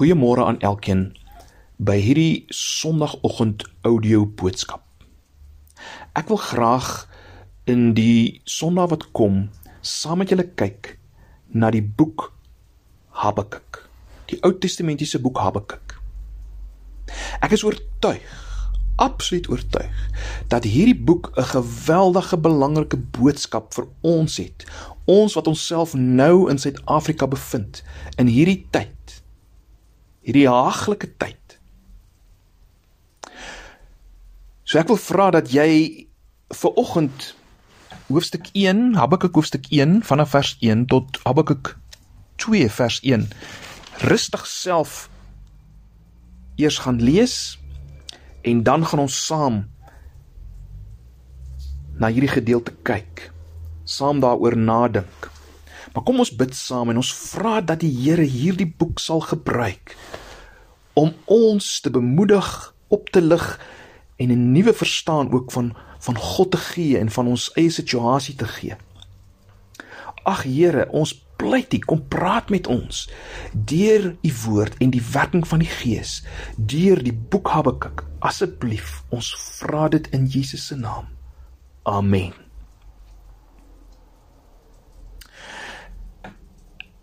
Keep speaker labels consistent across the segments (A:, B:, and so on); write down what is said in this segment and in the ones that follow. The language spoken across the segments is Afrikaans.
A: Goeiemôre aan elkeen by hierdie Sondagoggend audio boodskap. Ek wil graag in die Sondag wat kom saam met julle kyk na die boek Habakuk, die Ou Testamentiese boek Habakuk. Ek is oortuig, absoluut oortuig dat hierdie boek 'n geweldige belangrike boodskap vir ons het. Ons wat onsself nou in Suid-Afrika bevind in hierdie tyd hierdie haaglike tyd. So ek wil vra dat jy vir oggend hoofstuk 1, Habakuk hoofstuk 1 vanaf vers 1 tot Habakuk 2 vers 1 rustig self eers gaan lees en dan gaan ons saam na hierdie gedeelte kyk, saam daaroor nadink. Maar kom ons bid saam en ons vra dat die Here hierdie boek sal gebruik om ons te bemoedig, op te lig en 'n nuwe verstaan ook van van God te gee en van ons eie situasie te gee. Ag Here, ons pleit U kom praat met ons deur U woord en die werking van die Gees deur die boek Habakuk. Asseblief, ons vra dit in Jesus se naam. Amen.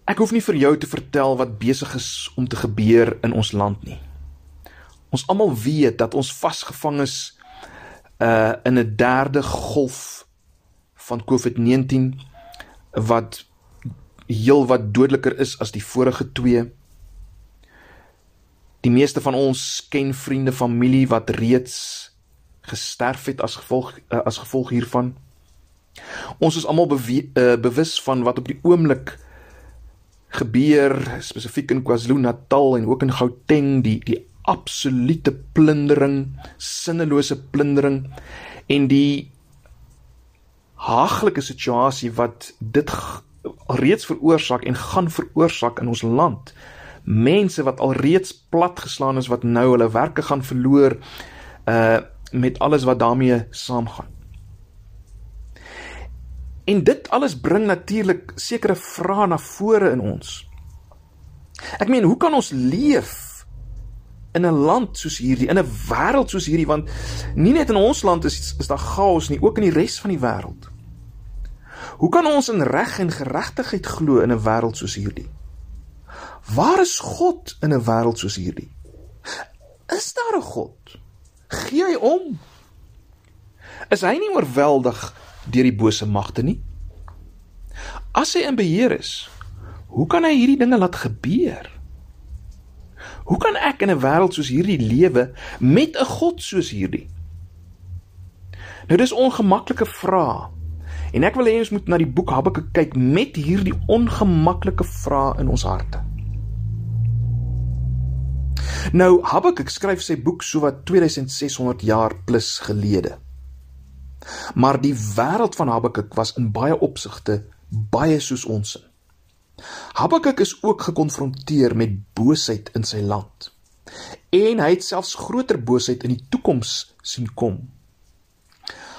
A: Ek hoef nie vir jou te vertel wat besig is om te gebeur in ons land nie. Ons almal weet dat ons vasgevang is uh in 'n derde golf van COVID-19 wat heel wat dodeliker is as die vorige twee. Die meeste van ons ken vriende, familie wat reeds gesterf het as gevolg uh, as gevolg hiervan. Ons is almal uh, bewus van wat op die oomblik gebeur spesifiek in KwaZulu-Natal en ook in Gauteng die die absolute plundering, sinnelose plundering en die haaglike situasie wat dit reeds veroorsaak en gaan veroorsaak in ons land. Mense wat alreeds platgeslaan is wat nou hulle werke gaan verloor uh met alles wat daarmee saamgaan. En dit alles bring natuurlik sekere vrae na vore in ons. Ek meen, hoe kan ons leef in 'n land soos hierdie, in 'n wêreld soos hierdie want nie net in ons land is is daar chaos nie, ook in die res van die wêreld. Hoe kan ons in reg en geregtigheid glo in 'n wêreld soos hierdie? Waar is God in 'n wêreld soos hierdie? Is daar 'n God? Gee hy om? Is hy nie oorweldig deur die bose magte nie. As hy in beheer is, hoe kan hy hierdie dinge laat gebeur? Hoe kan ek in 'n wêreld soos hierdie lewe met 'n God soos hierdie? Nou dis ongemaklike vrae. En ek wil hê ons moet na die boek Habakuk kyk met hierdie ongemaklike vrae in ons harte. Nou Habakuk skryf sy boek sowat 2600 jaar plus gelede. Maar die wêreld van Habakuk was in baie opsigte baie soos ons. Habakuk is ook gekonfronteer met boosheid in sy land. En hy het selfs groter boosheid in die toekoms sien kom.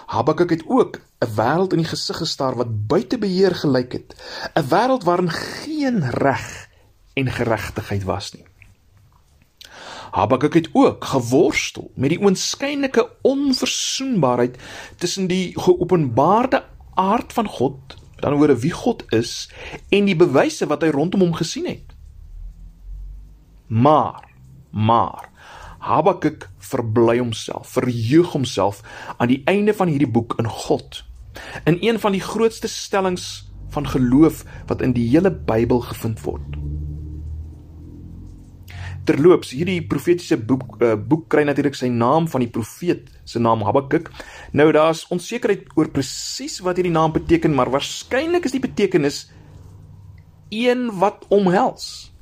A: Habakuk het ook 'n wêreld in die gesig gestaar wat buite beheer gelyk het, 'n wêreld waarin geen reg en geregtigheid was nie. Habakuk het ook geworstel met die oënskynlike onverzoenbaarheid tussen die geopenbaarde aard van God, dan oor wie God is en die bewyse wat hy rondom hom gesien het. Maar, maar Habakuk verbly homself, verheug homself aan die einde van hierdie boek in God. In een van die grootste stellings van geloof wat in die hele Bybel gevind word. Terloops, hierdie profetiese boek uh, boek kry natuurlik sy naam van die profeet se naam Habakuk. Nou daar's onsekerheid oor presies wat hierdie naam beteken, maar waarskynlik is die betekenis een wat omhels.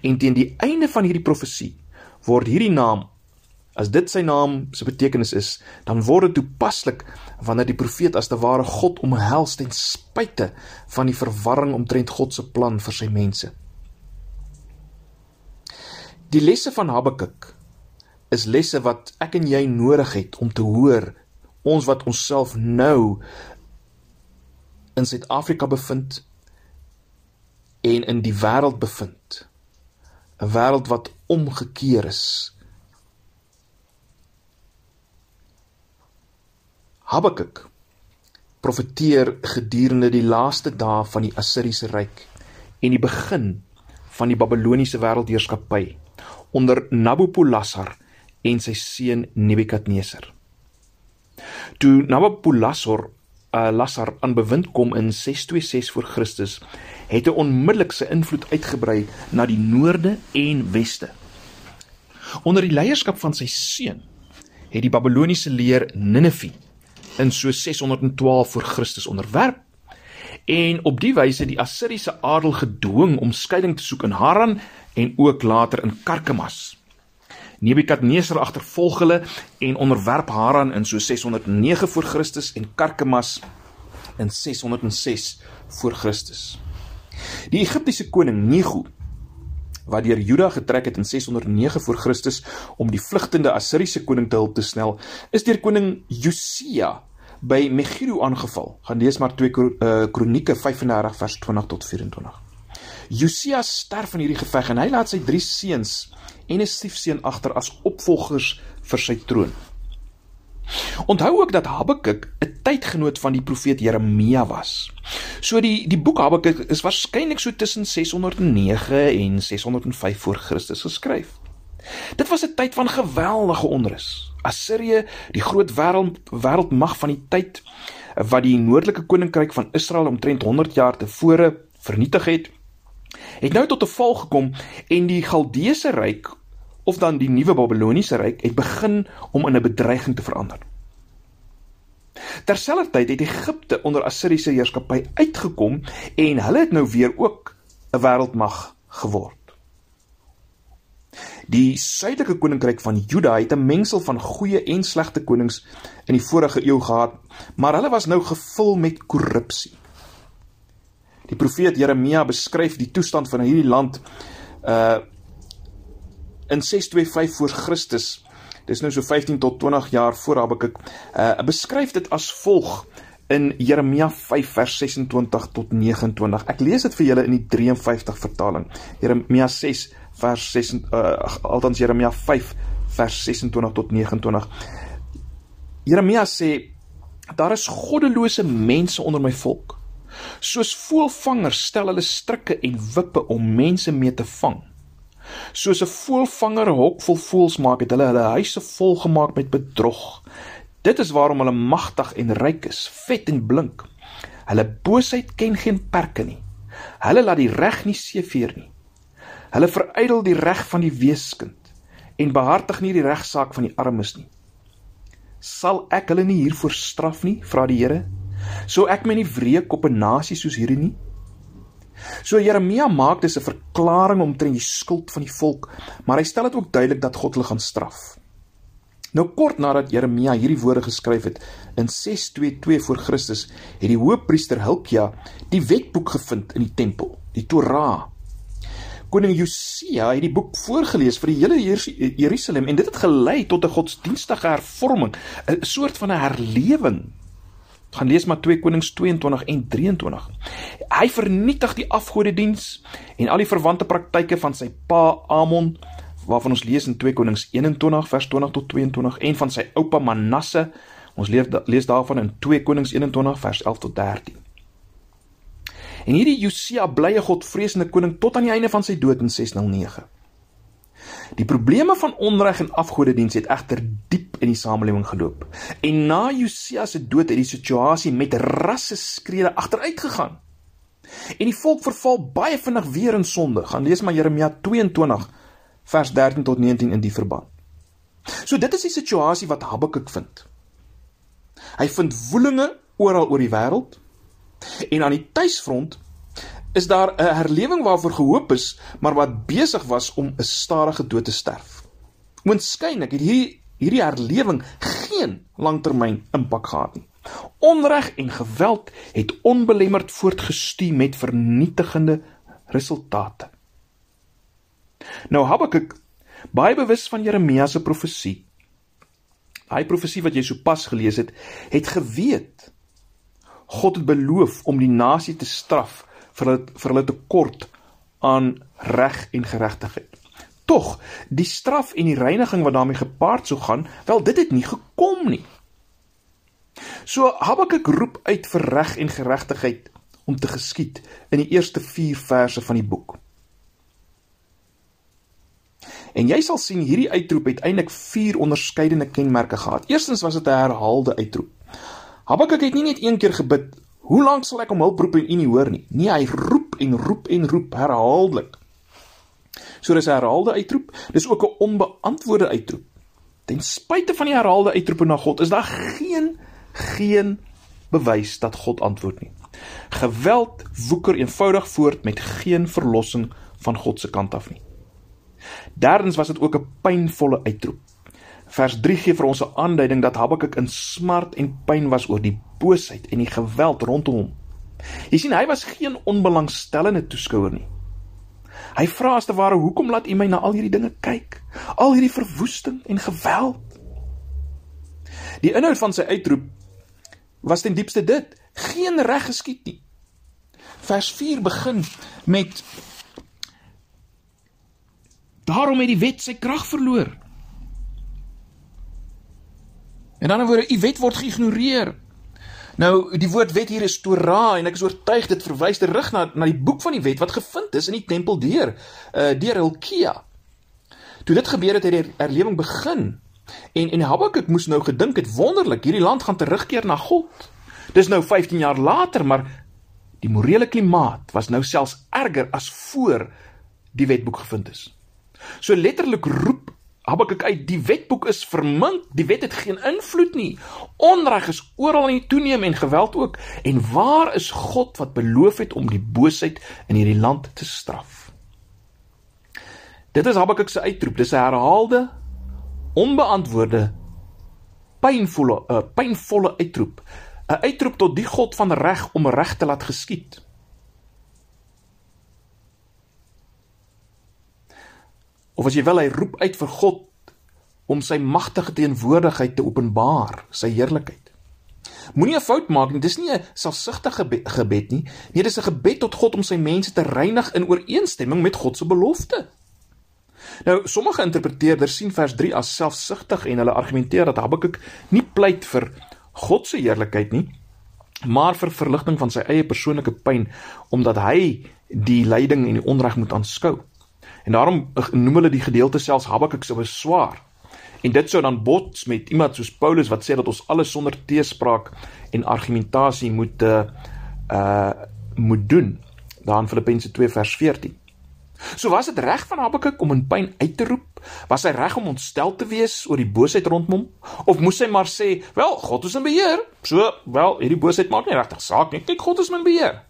A: En teen die einde van hierdie profesie word hierdie naam as dit sy naam se betekenis is, dan word dit toepaslik wanneer die profeet as te ware God omhels ten spyte van die verwarring omtrent God se plan vir sy mense. Die lesse van Habakuk is lesse wat ek en jy nodig het om te hoor ons wat onsself nou in Suid-Afrika bevind en in die wêreld bevind. 'n wêreld wat omgekeer is. Habakuk profeteer gedurende die laaste dae van die Assiriese ryk en die begin van die Babiloniese wêreldheerskappy onder Nabopolassar en sy seun Nebukadneser. Toe Nabopolassar uh, Lassar aan bewind kom in 626 voor Christus, het hy onmiddellik sy invloed uitgebrei na die noorde en weste. Onder die leierskap van sy seun het die Babiloniese leer Ninive in so 612 voor Christus onderwerp en op die wyse die Assiriese adel gedwing om skuilings te soek in Haran en ook later in Karkemas. Nebukadneser agtervolg hulle en onderwerp Haran in so 609 voor Christus en Karkemas in 606 voor Christus. Die Egiptiese koning Nego wat deur Juda getrek het in 609 voor Christus om die vlugtende Assiriese koning te help te snel, is deur koning Josia by Megiddo aangeval. Gaan lees maar 2 uh, Kronieke 35 vers 20 tot 24. Josia sterf in hierdie geveg en hy laat sy drie seuns en 'n stiefseun agter as opvolgers vir sy troon. Onthou ook dat Habakuk 'n tydgenoot van die profeet Jeremia was. So die die boek Habakuk is waarskynlik so tussen 609 en 605 voor Christus geskryf. Dit was 'n tyd van geweldige onrus. Assirië, die groot wêreld wêreldmag van die tyd wat die noordelike koninkryk van Israel omtrent 100 jaar tevore vernietig het, het nou tot 'n val gekom en die Galdeese ryk of dan die nuwe Babiloniese ryk het begin om in 'n bedreiging te verander. Terselfdertyd het Egipte onder Assiriese heerskappy uitgekom en hulle het nou weer ook 'n wêreldmag geword. Die suidelike koninkryk van Juda het 'n mengsel van goeie en slegte konings in die vorige eeu gehad, maar hulle was nou gevul met korrupsie. Die profeet Jeremia beskryf die toestand van hierdie land uh in 625 voor Christus. Dis nou so 15 tot 20 jaar voor Habakuk. Uh beskryf dit as volg in Jeremia 5 vers 26 tot 29. Ek lees dit vir julle in die 53 vertaling. Jeremia 6 vers 6 uh, althans Jeremia 5 vers 26 tot 29. Jeremia sê daar is goddelose mense onder my volk. Soos voëlvangers stel hulle strikke en wippe om mense mee te vang. Soos 'n voëlvanger hok vol voëls maak, het hulle hulle huise vol gemaak met bedrog. Dit is waarom hulle magtig en ryk is, vet en blink. Hulle boosheid ken geen perke nie. Hulle laat die reg nie seëvier nie. Hulle verydel die reg van die weeskind en behartig nie die regsaak van die armes nie. Sal ek hulle nie hiervoor straf nie, vra die Here? Sou ek my nie wreek op 'n nasie soos hierdie nie? So Jeremia maak dis 'n verklaring omtrent die skuld van die volk, maar hy stel dit ook duidelik dat God hulle gaan straf. Nou kort nadat Jeremia hierdie woorde geskryf het in 622 voor Christus, het die hoofpriester Hilkia die wetboek gevind in die tempel, die Torah koning Josia het die boek voorgeles vir die hele Jerusalem en dit het gelei tot 'n godsdienstige hervorming, 'n soort van 'n herlewing. Gaan lees maar 2 Konings 22 en 23. Hy vernietig die afgodediens en al die verwante praktyke van sy pa Amon waarvan ons lees in 2 Konings 21 vers 20 tot 22 en van sy oupa Manasse. Ons lees lees daarvan in 2 Konings 21 vers 11 tot 13. En hierdie Josia bly 'n godvreesende koning tot aan die einde van sy dood in 609. Die probleme van onreg en afgodediens het egter diep in die samelewing geloop. En na Josia se dood het die situasie met rasse skrede agteruit gegaan. En die volk verval baie vinnig weer in sonde. Gaan lees maar Jeremia 22 vers 13 tot 19 in die verband. So dit is die situasie wat Habakuk vind. Hy vind woelinge oral oor die wêreld En aan die tuisfront is daar 'n herlewing waarvoor gehoop is, maar wat besig was om 'n stadige dood te sterf. Oënskynlik het hierdie hierdie herlewing geen langtermyn impak gehad nie. Onreg en geweld het onbelemmerd voortgestuur met vernietigende resultate. Nou Habakuk, baie bewus van Jeremia se profesie. Daai profesie wat jy sopas gelees het, het geweet God het beloof om die nasie te straf vir hulle vir hulle tekort aan reg en geregtigheid. Tog, die straf en die reiniging wat daarmee gepaard sou gaan, wel dit het nie gekom nie. So Habakuk roep uit vir reg en geregtigheid om te geskied in die eerste 4 verse van die boek. En jy sal sien hierdie uitroep het eintlik vier onderskeidende kenmerke gehad. Eerstens was dit 'n herhaalde uitroep. Habakuk het nie net een keer gebid, "Hoe lank sal ek om hulp roep en U nie hoor nie?" Nee, hy roep en roep en roep herhaaldelik. So dis 'n herhaalde uitroep, dis ook 'n onbeantwoorde uitroep. Ten spyte van die herhaalde uitroepe na God, is daar geen geen bewys dat God antwoord nie. Geweld woeker eenvoudig voort met geen verlossing van God se kant af nie. Derdens was dit ook 'n pynvolle uitroep. Vers 3 gee vir ons 'n aanduiding dat Habakuk in smart en pyn was oor die boosheid en die geweld rondom hom. Jy sien, hy was geen onbelangstellende toeskouer nie. Hy vra as te ware, "Hoekom laat U my na al hierdie dinge kyk? Al hierdie verwoesting en geweld?" Die inhoud van sy uitroep was ten diepste dit: geen reg geskied nie. Vers 4 begin met Daarom het die wet sy krag verloor. En dan word die wet word geïgnoreer. Nou die woord wet hier is Torah en ek is oortuig dit verwys terug na na die boek van die wet wat gevind is in die tempel deur uh deur Hilkia. Toe dit gebeur het het die herlewing begin en en Habakuk moes nou gedink het wonderlik hierdie land gaan terugkeer na God. Dis nou 15 jaar later maar die morele klimaat was nou selfs erger as voor die wetboek gevind is. So letterlik roep Habakuk uit die wetboek is vermink, die wet het geen invloed nie. Onreg is oral in toeneem en geweld ook. En waar is God wat beloof het om die boosheid in hierdie land te straf? Dit is Habakuk se uitroep. Dis 'n herhaalde onbeantwoorde pynvolle uh, pynvolle uitroep. 'n Uitroep tot die God van reg om reg te laat geskied. Of as jy wil, hy roep uit vir God om sy magtige teenwoordigheid te openbaar, sy heerlikheid. Moenie 'n fout maak nie, dis nie 'n selfsugtige gebed nie. Nee, dis 'n gebed tot God om sy mense te reinig in ooreenstemming met God se belofte. Nou, sommige interpreteerders sien vers 3 as selfsugtig en hulle argumenteer dat Habakuk nie pleit vir God se heerlikheid nie, maar vir verligting van sy eie persoonlike pyn omdat hy die lyding en die onreg moet aanskou. En daarom noem hulle die gedeelte selfs Habakuk se beswaar. En dit sou dan bots met iemand soos Paulus wat sê dat ons alles sonder teespraak en argumentasie moet uh moet doen. Daar in Filippense 2 vers 14. So was dit reg van Habakuk om in pyn uit te roep? Was hy reg om ontstel te wees oor die boosheid rondom hom? Of moes hy maar sê, "Wel, God is in beheer." So, wel, hierdie boosheid maak nie regtig saak nie. Kyk, God is in beheer.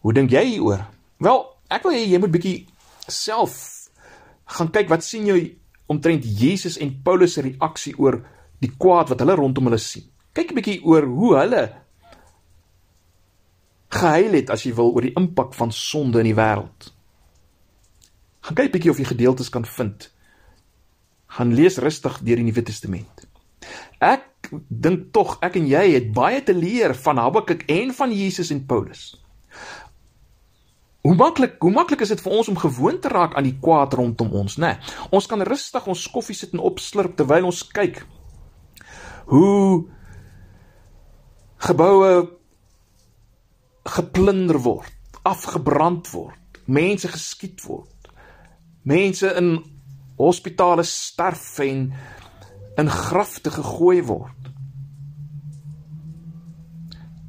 A: Hoe dink jy hieroor? Wel, ek wil hê jy moet bietjie self gaan kyk wat sien jy omtrent Jesus en Paulus se reaksie oor die kwaad wat hulle rondom hulle sien. Kyk 'n bietjie oor hoe hulle gehuil het as jy wil oor die impak van sonde in die wêreld. Gaan kyk bietjie of jy gedeeltes kan vind. Gaan lees rustig deur die Nuwe Testament. Ek dink tog ek en jy het baie te leer van Habakuk en van Jesus en Paulus. Hoe maklik, hoe maklik is dit vir ons om gewoon te raak aan die kwaad rondom ons, né? Nee, ons kan rustig ons koffie sit en opslurp terwyl ons kyk hoe geboue geplunder word, afgebrand word, mense geskiet word. Mense in hospitale sterf en in grafte gegooi word.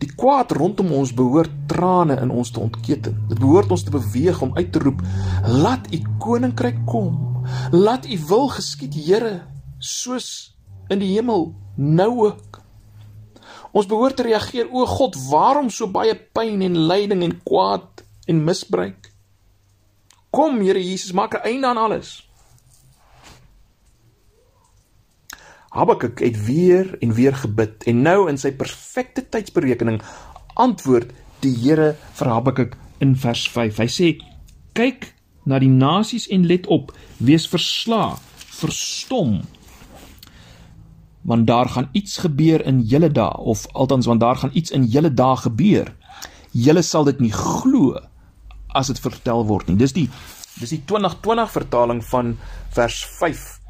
A: Die kwaad rondom ons behoort trane in ons te ontketen. Dit behoort ons te beweeg om uit te roep: "Laat U koninkryk kom. Laat U wil geskied, Here, soos in die hemel nou ook." Ons behoort te reageer: "O God, waarom so baie pyn en lyding en kwaad en misbruik? Kom, Here Jesus, maak 'n einde aan alles." Habakuk het weer en weer gebid en nou in sy perfekte tydsberekening antwoord die Here vir Habakuk in vers 5. Hy sê: "Kyk na die nasies en let op, wees versla, verstom, want daar gaan iets gebeur in julle dae of althans want daar gaan iets in julle dae gebeur. Julle sal dit nie glo as dit vertel word nie." Dis die Dis die 2020 vertaling van vers 5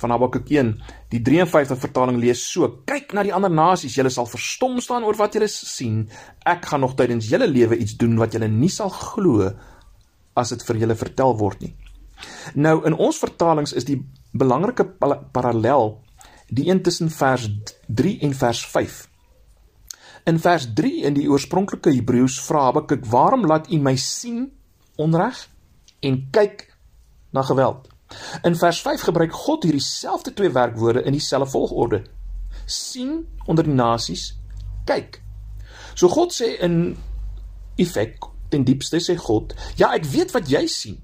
A: van Habakuk 1. Die 53 vertaling lees so: Kyk na die ander nasies, julle sal verstom staan oor wat julle sien. Ek gaan nog tydens julle lewe iets doen wat julle nie sal glo as dit vir julle vertel word nie. Nou in ons vertalings is die belangrike parallel die een tussen vers 3 en vers 5. In vers 3 in die oorspronklike Hebreëus vra Habakuk: "Waarom laat U my sien onreg en kyk na geweld?" In vers 5 gebruik God hierdie selfde twee werkwoorde in dieselfde volgorde. sien onder die nasies, kyk. So God sê in effek ten diepste sê God, ja, ek weet wat jy sien,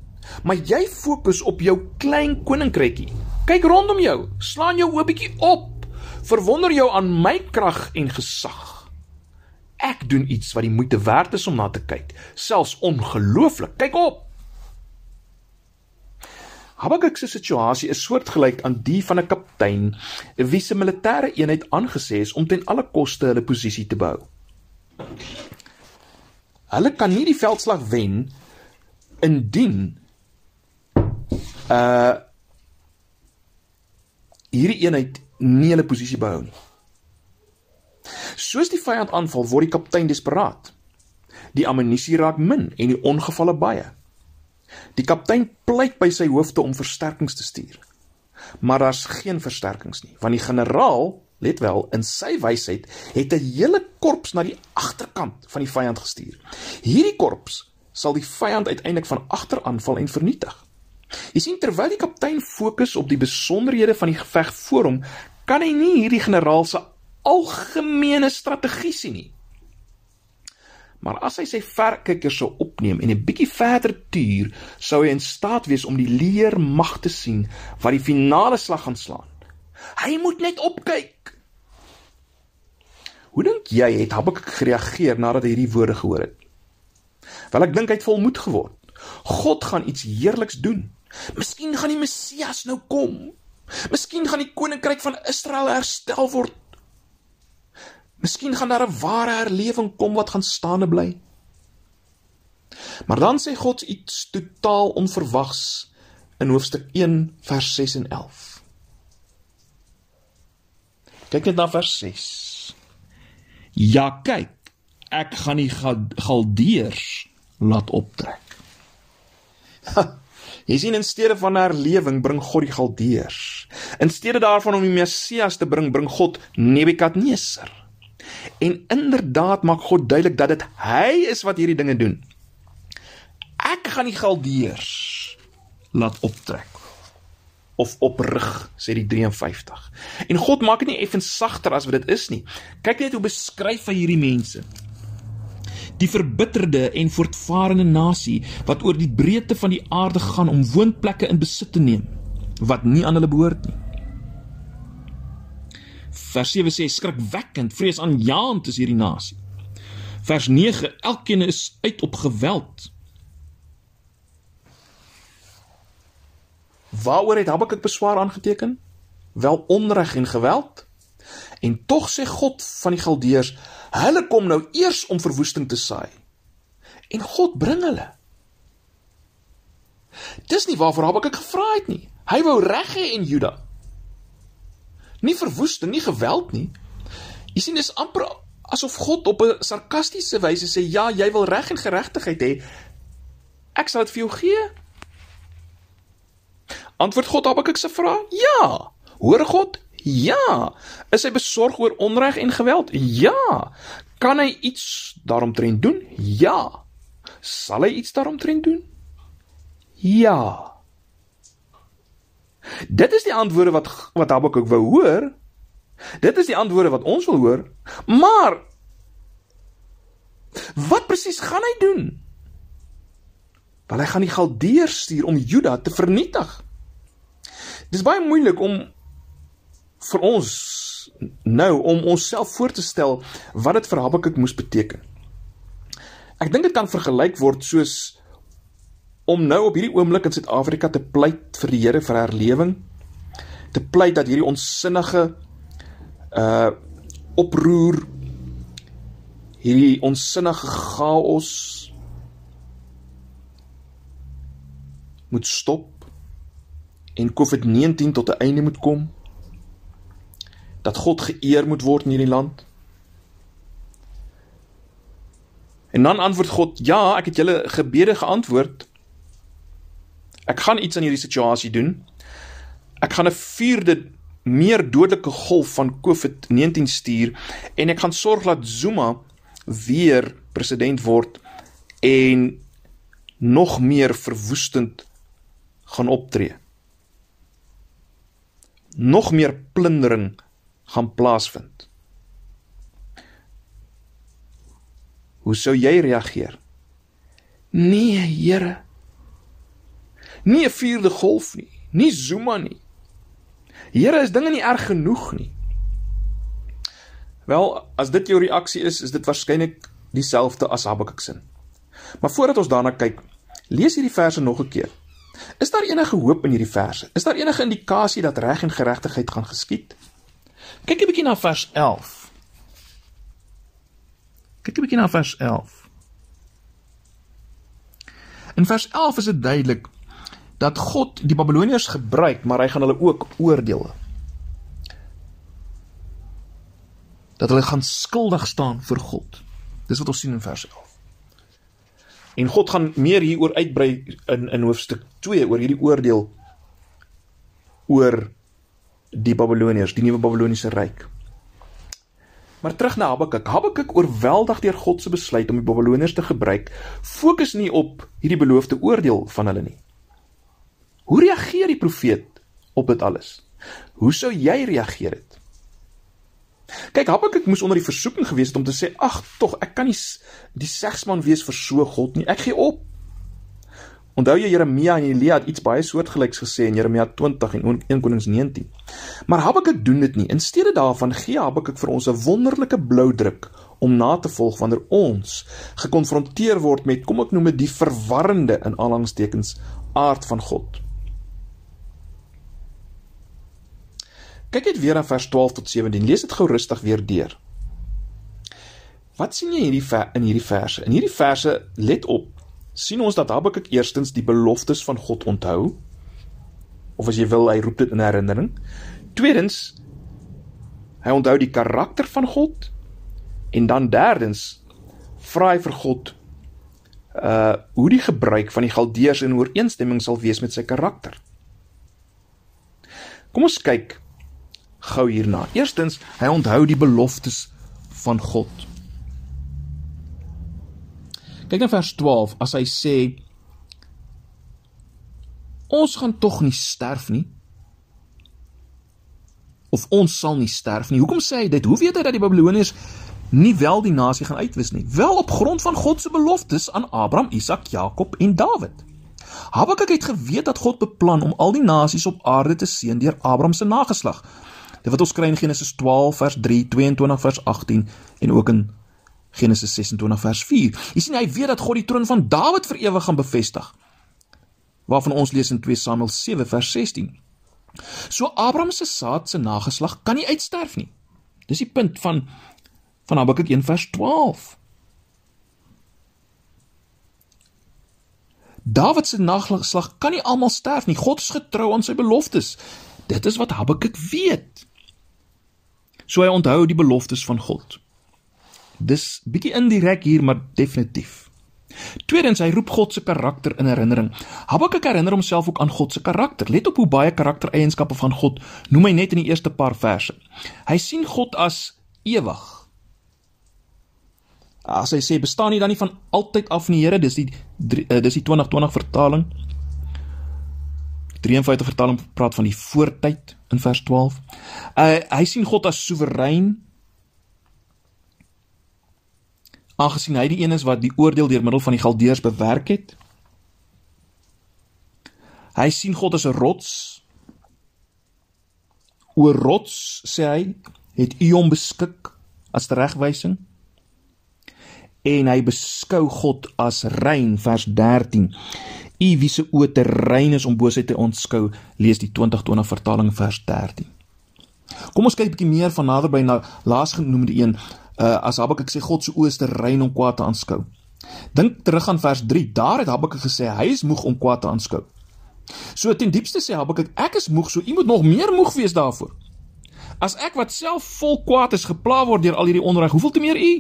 A: maar jy fokus op jou klein koninkrykie. Kyk rondom jou, slaan jou oë bietjie op. Verwonder jou aan my krag en gesag. Ek doen iets wat die moeite werd is om na te kyk, selfs ongelooflik. Kyk op. Habakuk se situasie is soortgelyk aan die van 'n kaptein wie se militêre eenheid aangesê is om ten alle koste hulle posisie te behou. Hulle kan nie die veldslag wen indien uh hierdie eenheid nie hulle posisie behou nie. Soos die vyand aanval, word die kaptein desperaat. Die ammunisie raak min en die ongevalle baie. Die kaptein pleit by sy hoofde om versterkings te stuur. Maar daar's geen versterkings nie, want die generaal, let wel, in sy wysheid het 'n hele korps na die agterkant van die vyand gestuur. Hierdie korps sal die vyand uiteindelik van agter aanval en vernietig. Jy sien terwyl die kaptein fokus op die besonderhede van die geveg voor hom, kan hy nie hierdie generaal se algemene strategie sien nie. Maar as hy sy verkyker sou opneem en 'n bietjie verder tuur, sou hy in staat wees om die leer mag te sien wat die finale slag gaan slaan. Hy moet net opkyk. Hoe dink jy het Habakuk gereageer nadat hy hierdie woorde gehoor het? Wel ek dink hy het volmoed geword. God gaan iets heerliks doen. Miskien gaan die Messias nou kom. Miskien gaan die koninkryk van Israel herstel word Miskien gaan daar 'n ware herlewing kom wat gaan staande bly. Maar dan sê God iets totaal onverwags in hoofstuk 1 vers 6 en 11. Kyk net na vers 6. Ja, kyk, ek gaan die galdeers laat optrek. Jy sien in steede van herlewing bring God die galdeers. In steede daarvan om die Messias te bring, bring God Nebukadneser. En inderdaad maak God duidelik dat dit hy is wat hierdie dinge doen. Ek gaan die galdeers laat optrek of oprig sê die 53. En God maak dit nie effens sagter as wat dit is nie. Kyk net hoe beskryf hy hierdie mense. Die verbitterde en voortvarende nasie wat oor die breedte van die aarde gaan om woonplekke in besit te neem wat nie aan hulle behoort nie. Vers 7 sê skrikwekkend, vreesaanjaend is hierdie nasie. Vers 9, elkeen is uit op geweld. Waaroor het Habakuk beswaar aangeteken? Wel onreg en geweld. En tog sê God van die Galdeërs, hulle kom nou eers om verwoesting te saai. En God bring hulle. Dis nie waarvoor Habakuk gevra het nie. Hy wou reg hê in Juda. Nie verwoesting, nie geweld nie. Jy sien dis amper asof God op 'n sarkastiese wyse sê ja, jy wil reg en geregtigheid hê. Ek sal dit vir jou gee. Antwoord God ek se vraag? Ja. Hoor God? Ja. Is hy besorg oor onreg en geweld? Ja. Kan hy iets daaromtrent doen? Ja. Sal hy iets daaromtrent doen? Ja. Dit is die antwoorde wat wat Habakuk wou hoor. Dit is die antwoorde wat ons wil hoor. Maar wat presies gaan hy doen? Wel hy gaan die Galdeërs stuur om Juda te vernietig. Dis baie moeilik om vir ons nou om onsself voor te stel wat dit vir Habakuk moes beteken. Ek dink dit kan vergelyk word soos om nou op hierdie oomblik in Suid-Afrika te pleit vir die Here vir herlewing te pleit dat hierdie onsinnige uh oproer hierdie onsinnige chaos moet stop en COVID-19 tot 'n einde moet kom. Dat God geëer moet word in hierdie land. En dan antwoord God: "Ja, ek het julle gebede geantwoord. Ek gaan iets aan hierdie situasie doen. Ek gaan 'n vierde meer dodelike golf van COVID-19 stuur en ek gaan sorg dat Zuma weer president word en nog meer verwoestend gaan optree. Nog meer plundering gaan plaasvind. Hoe sou jy reageer? Nee, Here. Nie 'n vierde golf nie, nie Zuma nie. Here, is dinge nie erg genoeg nie? Wel, as dit jou reaksie is, is dit waarskynlik dieselfde as Habakuk se. Maar voordat ons daarna kyk, lees hierdie verse nog 'n keer. Is daar enige hoop in hierdie verse? Is daar enige indikasie dat reg en geregtigheid gaan geskied? Kyk 'n bietjie na vers 11. Kyk 'n bietjie na vers 11. In vers 11 is dit duidelik dat God die Babiloniërs gebruik, maar hy gaan hulle ook oordeel. Dat hulle gaan skuldig staan vir God. Dis wat ons sien in vers 11. En God gaan meer hieroor uitbrei in in hoofstuk 2 oor hierdie oordeel oor die Babiloniërs, die nuwe Babiloniese ryk. Maar terug na Habakuk. Habakuk oorweldig deur God se besluit om die Babiloniërs te gebruik, fokus nie op hierdie beloofde oordeel van hulle nie. Hoe reageer die profeet op dit alles? Hoe sou jy reageer het? Kyk, Habakuk moes onder die versoeking gewees het om te sê: "Ag, tog, ek kan nie die segsman wees vir so God nie. Ek gee op." Onthou jy Jeremia en Elia het iets baie soortgelyks gesê in Jeremia 20 en 1 Konings 19. Maar Habakuk doen dit nie. In steede daarvan gee Habakuk vir ons 'n wonderlike blou druk om na te volg wanneer ons gekonfronteer word met kom ek noem dit die verwarrende in aanhalingstekens aard van God. Kyk net weer na vers 12 tot 17. Lees dit gou rustig weer deur. Wat sien jy hierdie in hierdie verse? In hierdie verse, let op, sien ons dat Habakuk eerstens die beloftes van God onthou. Of as jy wil, hy roep dit in herinnering. Tweedens, hy onthou die karakter van God. En dan derdens, vra hy vir God uh hoe die gebruik van die Galdeërs in ooreenstemming sal wees met sy karakter. Kom ons kyk gou hierna. Eerstens, hy onthou die beloftes van God. Kyk na vers 12 as hy sê ons gaan tog nie sterf nie of ons sal nie sterf nie. Hoekom sê hy dit? Hoe weet hy dat die Babiloniërs nie wel die nasie gaan uitwis nie? Wel op grond van God se beloftes aan Abraham, Isak, Jakob en Dawid. Habakuk het geweet dat God beplan om al die nasies op aarde te seën deur Abraham se nageslag. Dit wat ons kry in Genesis 12 vers 3, 22 vers 18 en ook in Genesis 26 vers 4. Jy sien hy weet dat God die troon van Dawid vir ewig gaan bevestig. Waarvan ons lees in 2 Samuel 7 vers 16. So Abraham se saad se nageslag kan nie uitsterf nie. Dis die punt van van Habakuk 1 vers 12. Dawid se nageslag kan nie almal sterf nie. God is getrou aan sy beloftes. Dit is wat Habakuk weet. So hy onthou die beloftes van God. Dis bietjie indirek hier, maar definitief. Tweedens, hy roep God se karakter in herinnering. Habakuk herinner homself ook aan God se karakter. Let op hoe baie karaktereienskappe van God noem hy net in die eerste paar verse. Hy sien God as ewig. As hy sê bestaan nie dan nie van altyd af nie, Here, dis die eh, dis die 2020 vertaling. 53 vertaling praat van die voortyd in vers 12. Uh hy sien God as soewerein. Aangesien hy die een is wat die oordeel deur middel van die Galdeërs bewerk het. Hy sien God as 'n rots. Oor rots sê hy het U hom beskik as regwysing en hy beskou God as rein vers 13 U wie se oë te rein is om boosheid te ontskou, lees die 2020 vertaling vers 13. Kom ons kyk bietjie meer van naderby na laasgenoemde een, uh, as Habakuk sê God se oë is te rein om kwaad te aanskou. Dink terug aan vers 3. Daar het Habakuk gesê hy is moeg om kwaad te aanskou. So ten diepste sê Habakuk, ek is moeg, so u moet nog meer moeg wees daarvoor. As ek wat self vol kwaad is gepla word deur al hierdie onreg, hoeveel te meer u?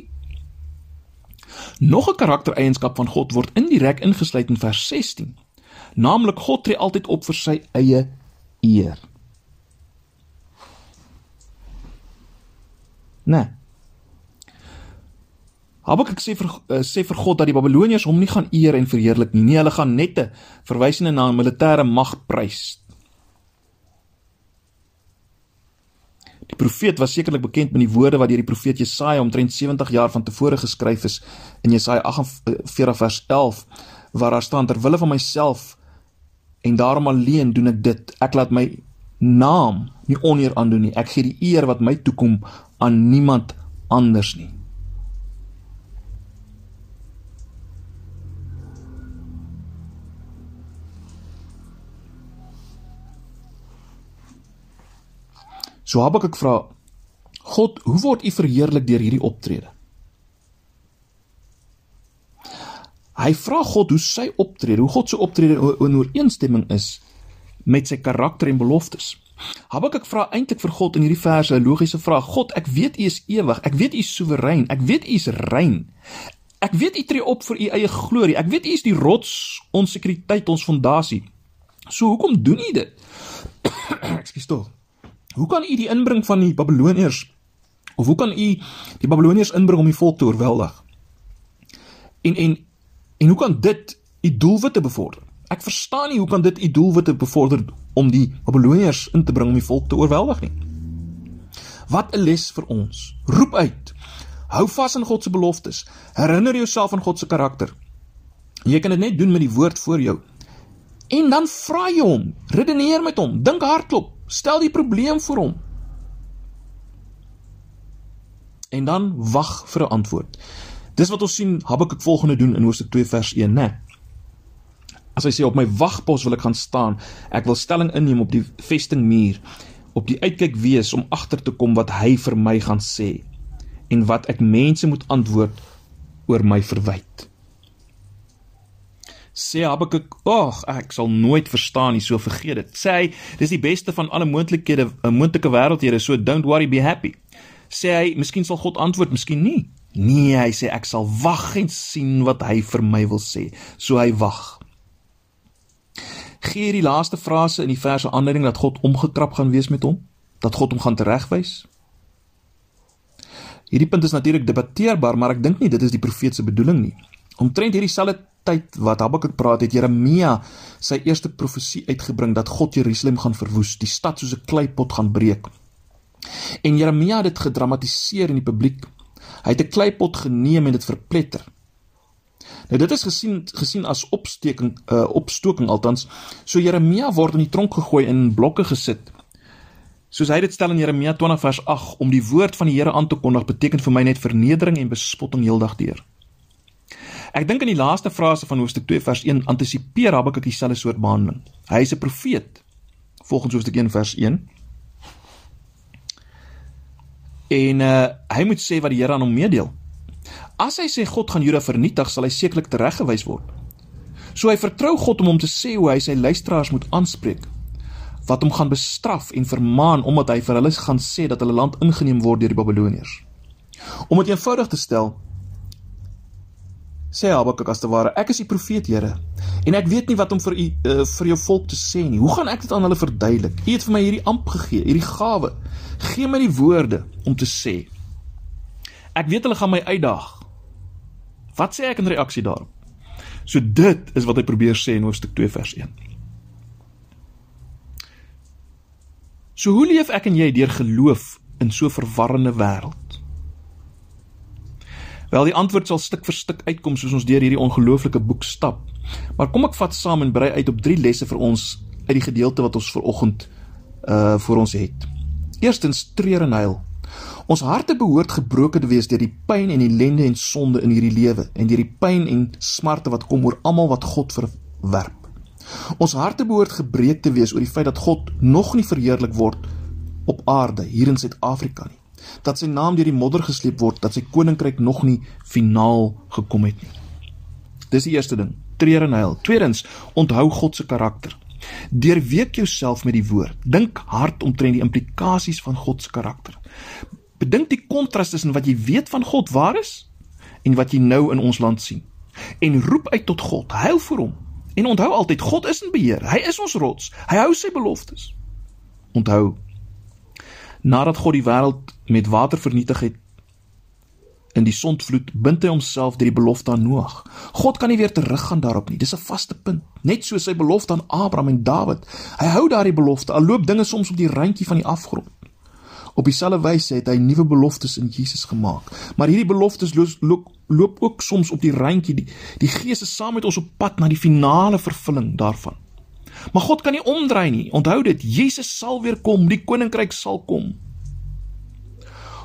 A: Nog 'n karaktereienskap van God word indirek ingesluit in vers 16. Naamlik God tree altyd op vir sy eie eer. Nee. Habakuk sê vir uh, sê vir God dat die Babiloniërs hom nie gaan eer en verheerlik nie. Nee, hulle gaan net 'n verwysende na 'n militêre mag prys. Profeet was sekerlik bekend met die woorde wat deur die profeet Jesaja omtrent 70 jaar van tevore geskryf is in Jesaja 48 vers 11 waar daar staan ter wille van myself en daarom alleen doen ek dit. Ek laat my naam nie oneer aandoen nie. Ek gee die eer wat my toekom aan niemand anders nie. So Habakuk vra God, hoe word U verheerlik deur hierdie optrede? Hy vra God hoe sy optrede, hoe God se optrede in ooreenstemming is met sy karakter en beloftes. Habakuk vra eintlik vir God in hierdie verse 'n logiese vraag. God, ek weet U is ewig. Ek weet U is soewerein. Ek weet U is rein. Ek weet U tree op vir U eie glorie. Ek weet U is die rots, ons sekuriteit, ons fondasie. So hoekom doen U dit? Ekskuus tog. Hoe kan u die inbring van die Babiloniërs of hoe kan u die Babiloniërs inbring om die volk te oorweldig? En en en hoe kan dit u doelwitte bevorder? Ek verstaan nie hoe kan dit u doelwitte bevorder om die Babiloniërs in te bring om die volk te oorweldig nie. Wat 'n les vir ons. Roep uit. Hou vas aan God se beloftes. Herinner jouself aan God se karakter. Jy kan dit net doen met die woord voor jou. En dan vra jy hom, redeneer met hom, dink hardop, Stel die probleem vir hom. En dan wag vir 'n antwoord. Dis wat ons sien Habakuk volgende doen in Hoofstuk 2 vers 1, né? As hy sê op my wagpos wil ek gaan staan, ek wil stelling inneem op die vestingmuur, op die uitkyk wees om agter te kom wat hy vir my gaan sê en wat ek mense moet antwoord oor my verwyte sê Habakuk, "Ag, ek sal nooit verstaan nie, so vergeet dit." Sê hy, "Dis die beste van alle moontlikhede, 'n eh, moontlike wêreldhede, so don't worry, be happy." Sê hy, "Miskien sal God antwoord, miskien nie." Nee, hy sê ek sal wag en sien wat hy vir my wil sê. So hy wag. Gee die laaste frase in die verse aanleiding dat God omgekrap gaan wees met hom, dat God hom gaan teregwys. Hierdie punt is natuurlik debatteerbaar, maar ek dink nie dit is die profeet se bedoeling nie. Omtrent hierdie selfde tyd wat Habakuk praat het Jeremia sy eerste profesie uitgebring dat God Jerusalem gaan verwoes, die stad soos 'n kleipot gaan breek. En Jeremia het dit gedramatiseer in die publiek. Hy het 'n kleipot geneem en dit verpletter. Nou dit is gesien gesien as opsteking uh opstoking althans. So Jeremia word in die tronk gegooi en in blokke gesit. Soos hy dit stel in Jeremia 20 vers 8 om die woord van die Here aan te kondig beteken vir my net vernedering en bespotting heeldag deur. Ek dink in die laaste frase van hoofstuk 2 vers 1 antisipeer Habakuk dieselfde soort behandeling. Hy is 'n profeet volgens hoofstuk 1 vers 1. En uh hy moet sê wat die Here aan hom meedeel. As hy sê God gaan Juda vernietig, sal hy sekerlik tereggewys word. So hy vertrou God om hom te sê hoe hy sy luisteraars moet aanspreek wat hom gaan bestraf en vermaan omdat hy vir hulle gaan sê dat hulle land ingeneem word deur die Babiloniërs. Om dit eenvoudig te stel, sê Habakuk as te ware, ek is die profeet, Here, en ek weet nie wat om vir u uh, vir jou volk te sê nie. Hoe gaan ek dit aan hulle verduidelik? U het vir my hierdie amp gegee, hierdie gawe. Gee my die woorde om te sê. Ek weet hulle gaan my uitdaag. Wat sê ek in reaksie daarop? So dit is wat hy probeer sê in hoofstuk 2 vers 1. So hoe leef ek en jy deur geloof in so 'n verwarrende wêreld? Wel die antwoord sal stuk vir stuk uitkom soos ons deur hierdie ongelooflike boek stap. Maar kom ek vat saam en brei uit op drie lesse vir ons uit die gedeelte wat ons ver oggend uh vir ons het. Eerstens treur en huil. Ons harte behoort gebroken te wees deur die pyn en ellende en sonde in hierdie lewe en deur die pyn en smarte wat kom oor almal wat God verwerp. Ons harte behoort gebreek te wees oor die feit dat God nog nie verheerlik word op aarde hier in Suid-Afrika nie dat sy naam deur die modder gesleep word, dat sy koninkryk nog nie finaal gekom het nie. Dis die eerste ding, treur en huil. Tweedens, onthou God se karakter. Deurweek jouself met die woord. Dink hard omtrent die implikasies van God se karakter. Bedink die kontras tussen wat jy weet van God waar is en wat jy nou in ons land sien. En roep uit tot God, huil vir hom. En onthou altyd God is in beheer. Hy is ons rots. Hy hou sy beloftes. Onthou nadat God die wêreld met water vernietig het in die sondvloed bind hy homself deur die belofte aan Noag. God kan nie weer teruggaan daarop nie. Dis 'n vaste punt. Net so sy belofte aan Abraham en Dawid. Hy hou daardie belofte. Al loop dinge soms op die randjie van die afgrond. Op dieselfde wyse het hy nuwe beloftes in Jesus gemaak. Maar hierdie beloftes loop, loop, loop ook soms op die randjie. Die, die Gees is saam met ons op pad na die finale vervulling daarvan. Maar God kan nie omdraai nie. Onthou dit, Jesus sal weer kom, die koninkryk sal kom.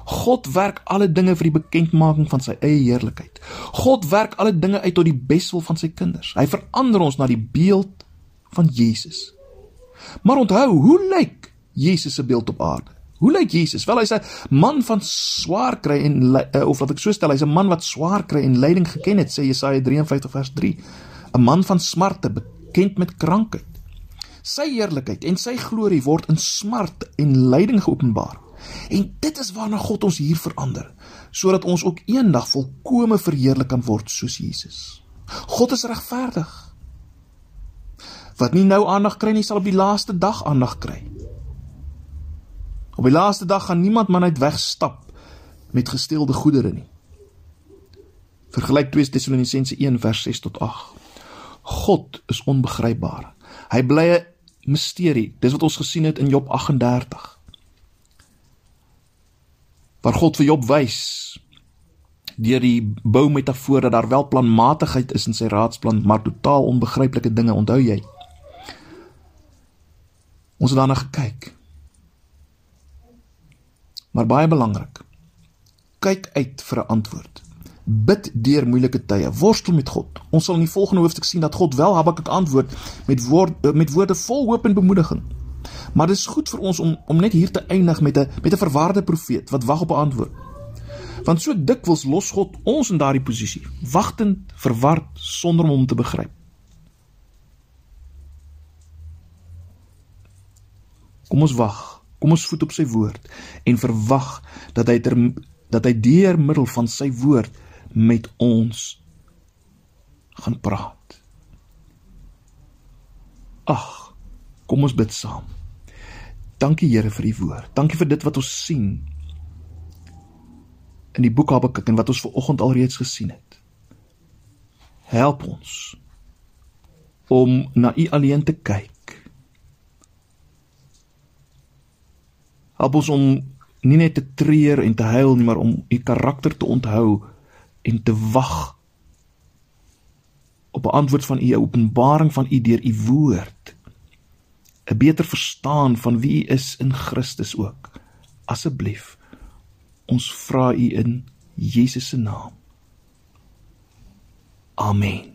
A: God werk alle dinge vir die bekendmaking van sy eie heerlikheid. God werk alle dinge uit tot die beswil van sy kinders. Hy verander ons na die beeld van Jesus. Maar onthou, hoe lyk Jesus se beeld op aarde? Hoe lyk Jesus? Wel hy's 'n man van swaar kry en eh, of wat ek so stel, hy's 'n man wat swaar kry en lyding geken het, sê Jesaja 53 vers 3. 'n Man van smarte, bekend met krankheid. Sy heerlikheid en sy glorie word in smart en lyding geopenbaar. En dit is waarna God ons hier verander, sodat ons ook eendag volkome verheerlik kan word soos Jesus. God is regverdig. Wat nie nou aandag kry nie, sal op die laaste dag aandag kry. Op die laaste dag gaan niemand man uit wegstap met gesteelde goedere nie. Vergelyk 2 Tessalonisense 1 vers 6 tot 8. God is onbegrypbaar. Hy bly 'n misterie. Dis wat ons gesien het in Job 38 waar God vir Job wys deur die bou metafoor dat daar wel planmatigheid is in sy raadsplan, maar totaal onbegryplike dinge, onthou jy? Ons het daarna gekyk. Maar baie belangrik. Kyk uit vir 'n antwoord. Bid deur moeilike tye, worstel met God. Ons sal in die volgende hoofstuk sien dat God wel Habakuk antwoord met woord met woorde vol hoop en bemoediging. Maar dit is goed vir ons om om net hier te eindig met 'n met 'n verwaarde profeet wat wag op 'n antwoord. Want so dikwels los God ons in daardie posisie, wagtend, verward sonder om hom te begryp. Kom ons wag. Kom ons voet op sy woord en verwag dat hy ter, dat hy deur middel van sy woord met ons gaan praat. Ag, kom ons bid saam. Dankie Here vir u woord. Dankie vir dit wat ons sien in die boek Habakuk en wat ons ver oggend alreeds gesien het. Help ons om na u alleen te kyk. Help ons om nie net te treur en te huil nie, maar om u karakter te onthou en te wag op 'n antwoord van u, 'n openbaring van u deur u woord. 'n beter verstaan van wie u is in Christus ook. Asseblief ons vra u in Jesus se naam. Amen.